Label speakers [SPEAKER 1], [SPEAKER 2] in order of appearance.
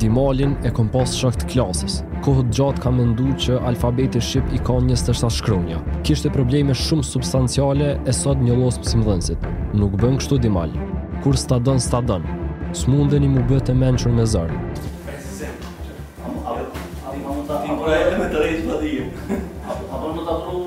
[SPEAKER 1] Dimalin e kom pas shok të klasës. Kohë t'gjatë ka mendu që alfabeti shqip i ka 27 shkronja. Kishte probleme shumë substanciale e sot një losë pësim dhënsit. Nuk bën kështu Dimal. Kur s'ta dën, s'ta dën. S'mundeni m'u
[SPEAKER 2] bo të
[SPEAKER 3] mençur me zor. Apo e me të rejtë për
[SPEAKER 2] dhije. Apo e
[SPEAKER 3] me të
[SPEAKER 4] rejtë për
[SPEAKER 5] dhije.